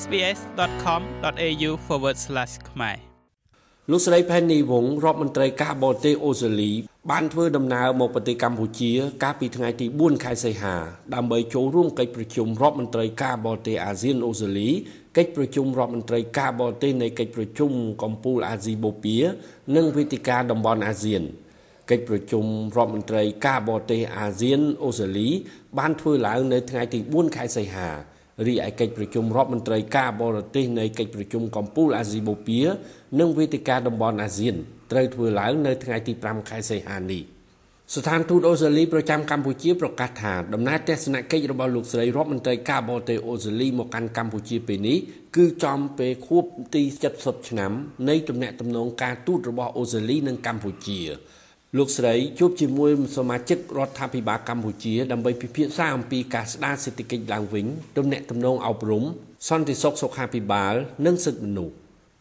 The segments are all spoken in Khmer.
sbs.com.au/ ខ្មែរលោកស្រីផែននីវងរដ្ឋមន្ត្រីការបរទេសអូស្ត្រាលីបានធ្វើដំណើរមកប្រទេសកម្ពុជា កាលពីថ្ងៃទី4ខែសីហាដើម្បីចូលរួមកិច្ចប្រជុំរដ្ឋមន្ត្រីការបរទេសអាស៊ានអូស្ត្រាលីកិច្ចប្រជុំរដ្ឋមន្ត្រីការបរទេសនៃកិច្ចប្រជុំកំពូលអាស៊ីបូព៌ានិងវេទិកាតំបន់អាស៊ានកិច្ចប្រជុំរដ្ឋមន្ត្រីការបរទេសអាស៊ានអូស្ត្រាលីបានធ្វើឡើងនៅថ្ងៃទី4ខែសីហា រីឯកិច្ចប្រជុំរដ្ឋមន្ត្រីការបរទេសនៃកិច្ចប្រជុំកំពូលអាស៊ីបូព៌ានិងវេទិកាតំបន់អាស៊ានត្រូវធ្វើឡើងនៅថ្ងៃទី5ខែសីហានេះស្ថានទូតអូស្ត្រាលីប្រចាំកម្ពុជាប្រកាសថាដំណើរទស្សនកិច្ចរបស់លោកស្រីរដ្ឋមន្ត្រីការបរទេសអូស្ត្រាលីមកកាន់កម្ពុជាពេលនេះគឺចំពេលខួបទី70ឆ្នាំនៃទំនាក់ទំនងការទូតរបស់អូស្ត្រាលីនិងកម្ពុជា លោកស្រីជួបជាមួយសមាជិករដ្ឋាភិបាលកម្ពុជា ដើម្បីពិភាក្សាអំពីការស្ដារសេដ្ឋកិច្ចឡើងវិញទំនាក់ទំនងអប់រំសន្តិសុខសុខាភិបាល និងសិទ្ធិមនុស្ស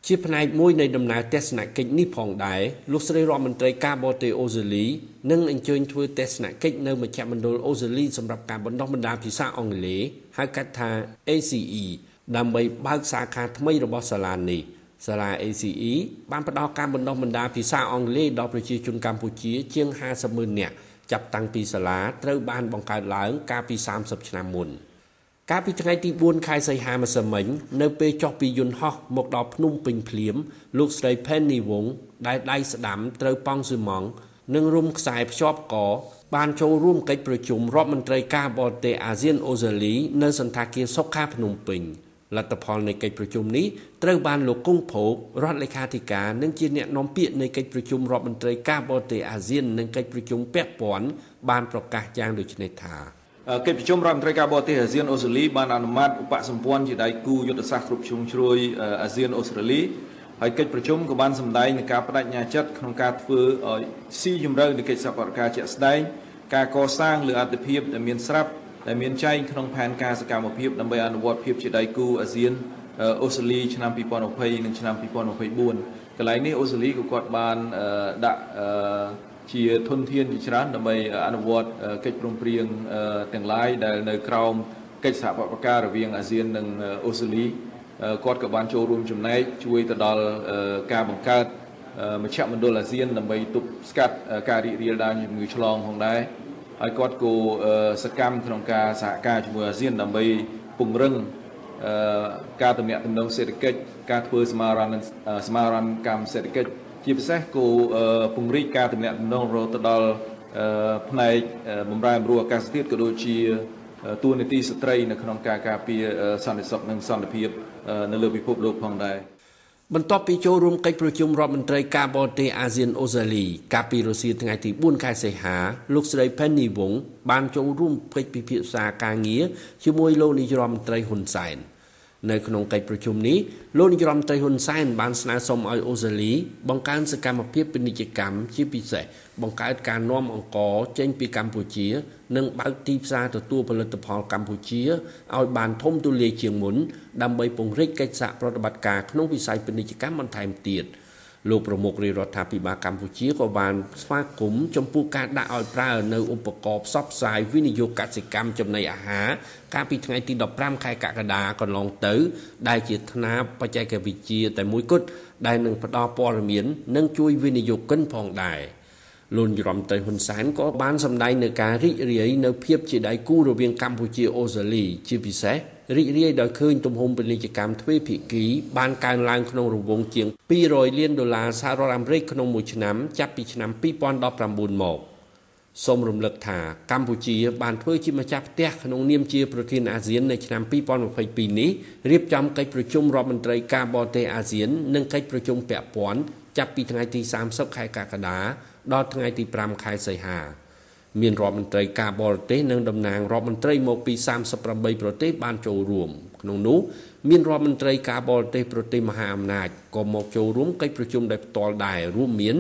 ជាផ្នែកមួយនៃដំណើរទស្សនកិច្ចនេះផងដែរលោកស្រីរដ្ឋមន្ត្រីការបរទេសអូស្ត្រាលីនឹងអញ្ជើញធ្វើទស្សនកិច្ចនៅមជ្ឈមណ្ឌលអូស្ត្រាលីសម្រាប់ការបណ្ដុះបណ្ដាលភាសាអង់គ្លេសហៅកាត់ថា ACE ដើម្បីបើកសាខាថ្មីរបស់សាលានេះ សាលា ACE បានផ្ដល់ការបណ្ដុះបណ្ដាលភាសាអង់គ្លេសដល់ប្រជាជនកម្ពុជាជាង50ម៉ឺននាក់ចាប់តាំងពីសាលាត្រូវបានបង្កើតឡើងកាលពី30ឆ្នាំមុនកាលពីថ្ងៃទី4ខែសីហាម្សិលមិញនៅពេលចុះពីយន្តហោះមកដល់ភ្នំពេញភ្លាមលោកស្រី Penny Wong ដែលដៃស្ដាំត្រូវប៉ង់ស៊ឺម៉ង់និងរុំខ្សែភ្ជាប់កបានចូលរួមកិច្ចប្រជុំរដ្ឋមន្ត្រីការបរទេសអាស៊ានអូស្ត្រាលីនៅសន្តាគារសុខាភ្នំពេញ។ លទ្ធផលនៃកិច្ចប្រជុំនេះត្រូវបានលោកគង់ភោគរដ្ឋលេខាធិការនិងជាអ្នកនាំពាក្យនៃកិច្ចប្រជុំរដ្ឋមន្ត្រីការបរទេសអាស៊ាននិងកិច្ចប្រជុំពាក់ព័ន្ធបានប្រកាសយ៉ាងដូចនេះថាកិច្ចប្រជុំរដ្ឋមន្ត្រីការបរទេសអាស៊ានអូស្ត្រាលីបានអនុម័តឧបសម្ព័ន្ធជាដៃគូយុទ្ធសាស្ត្រគ្រប់ជ្រុងជ្រោយអាស៊ានអូស្ត្រាលីហើយកិច្ចប្រជុំក៏បានសម្ដែងនឹងការបដិញ្ញាចិត្តក្នុងការធ្វើឲ្យស៊ីជម្រៅនៃកិច្ចសហប្រតិជាក់ស្ដែងការកសាងលើអត្ថិភាពដែលមានស្រាប់ ដែលមានចែងក្នុងផែនការសកម្មភាពដើម្បីអនុវត្តភាពជាដៃគូអាស៊ានអូស្ត្រាលីឆ្នាំ2020និងឆ្នាំ2024កន្លែងនេះអូស្ត្រាលីក៏គាត់បានដាក់ជាធនធានជាច្រើនដើម្បីអនុវត្តកិច្ចព្រមព្រៀងទាំងឡាយដែលនៅក្រោមកិច្ចសហប្រតិការរវាងអាស៊ាននិងអូស្ត្រាលីគាត់ក៏បានចូលរួមចំណែកជួយទៅដល់ការបង្កើតមជ្ឈមណ្ឌលអាស៊ានដើម្បីទប់ស្កាត់ការរីករាលដាលជំងឺឆ្លងផងដែរ ហើយគាត់ក៏សកម្មក្នុងការសហការជាមួយអាស៊ានដើម្បីពង្រឹងការទំនាក់ទំនងសេដ្ឋកិច្ចការធ្វើសមាហរណសមាហរណកម្មសេដ្ឋកិច្ចជាពិសេសក៏ពង្រីកការទំនាក់ទំនងរហូតទៅដល់ផ្នែកបម្រែបម្រួលអាកាសធាតុក៏ដូចជាតួនាទីស្ត្រីនៅក្នុងការការពារសន្តិសុខនិងសន្តិភាពនៅលើពិភពលោកផងដែរ បន្ទាប់ពីចូលរួមកិច្ចប្រជុំរដ្ឋមន្ត្រីការបរទេសអាស៊ានអូស្ត្រាលីកាលពីរុស្ស៊ីថ្ងៃទី4ខែសីហាលោកស្រី Penny Wong បានចូលរួមកិច្ចពិភាក្សាការងារជាមួយលោកនាយរដ្ឋមន្ត្រីហ៊ុនសែន នៅក្នុងកិច្ចប្រជុំនេះលោកនាយរដ្ឋមន្ត្រីហ៊ុនសែនបានស្នើសុំឲ្យអូស្ត្រាលីបង្កើនសកម្មភាពពាណិជ្ជកម្មជាពិសេសបង្កើតការនាំអង្ករចេញពីកម្ពុជា និងបើកទីផ្សារទទួលផលិតផលកម្ពុជាឲ្យបានធំទូលាយជាងមុនដើម្បីពង្រីកកិច្ចសហប្រតិបត្តិការក្នុងវិស័យពាណិជ្ជកម្មបន្ថែមទៀត។ លោកប្រមុខរាជរដ្ឋាភិបាលកម្ពុជាក៏បានស្វាគមន៍ចំពោះការដាក់ឲ្យប្រើនៅឧបករណ៍ផ្សព្វផ្សាយវិនិយោគកសិកម្មចំណីអាហារកាលពីថ្ងៃទី15ខែកក្កដាកន្លងទៅ ដែលជាថ្នាបបច្ចេកវិទ្យាតែមួយគត់ដែលនឹងផ្ដល់ព័ត៌មាន និងជួយវិនិយោគិនផងដែរ លោកយមត្រីហ៊ុនសែនក៏បានសម្ដែងនៅការរីករាយនៅភាពជាដៃគូរវាងកម្ពុជាអូស្ត្រាលីជាពិសេសរីករាយដោយឃើញទំហំពាណិជ្ជកម្មទ្វេភាគីបានកើនឡើងក្នុងរង្វង់ជាង200លានដុល្លារសហរដ្ឋអាមេរិកក្នុងមួយឆ្នាំចាប់ពីឆ្នាំ2019មកសូមរំលឹកថាកម្ពុជាបានធ្វើជាម្ចាស់ផ្ទះក្នុងនាមជាប្រធានអាស៊ាននៅឆ្នាំ2022នេះរៀបចំកិច្ចប្រជុំរដ្ឋមន្ត្រីការបរទេសអាស៊ាន និងកិច្ចប្រជុំពាក់ព័ន្ធ ចាប់ពីថ្ងៃទី30ខែកក្កដាដល់ថ្ងៃទី5ខែសីហាមានរដ្ឋមន្ត្រីការបរទេសនិងតំណាងរដ្ឋមន្ត្រីមកពី38ប្រទេសបានចូលរួមក្នុងនោះមានរដ្ឋមន្ត្រីការបរទេសប្រទេសមហាអំណាចក៏មកចូលរួមកិច្ចប្រជុំដោយផ្ទាល់ដែររួមមាន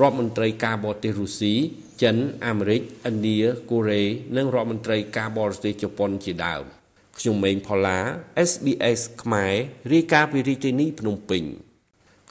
រដ្ឋមន្ត្រីការបរទេសរុស្ស៊ីចិនអាមេរិកឥណ្ឌាកូរ៉េនិងរដ្ឋមន្ត្រីការបរទេសជប៉ុនជាដើមខ្ញុំម៉េងផល្លា SBS ខ្មែររាយការណ៍ពីរាជធានីភ្នំពេញ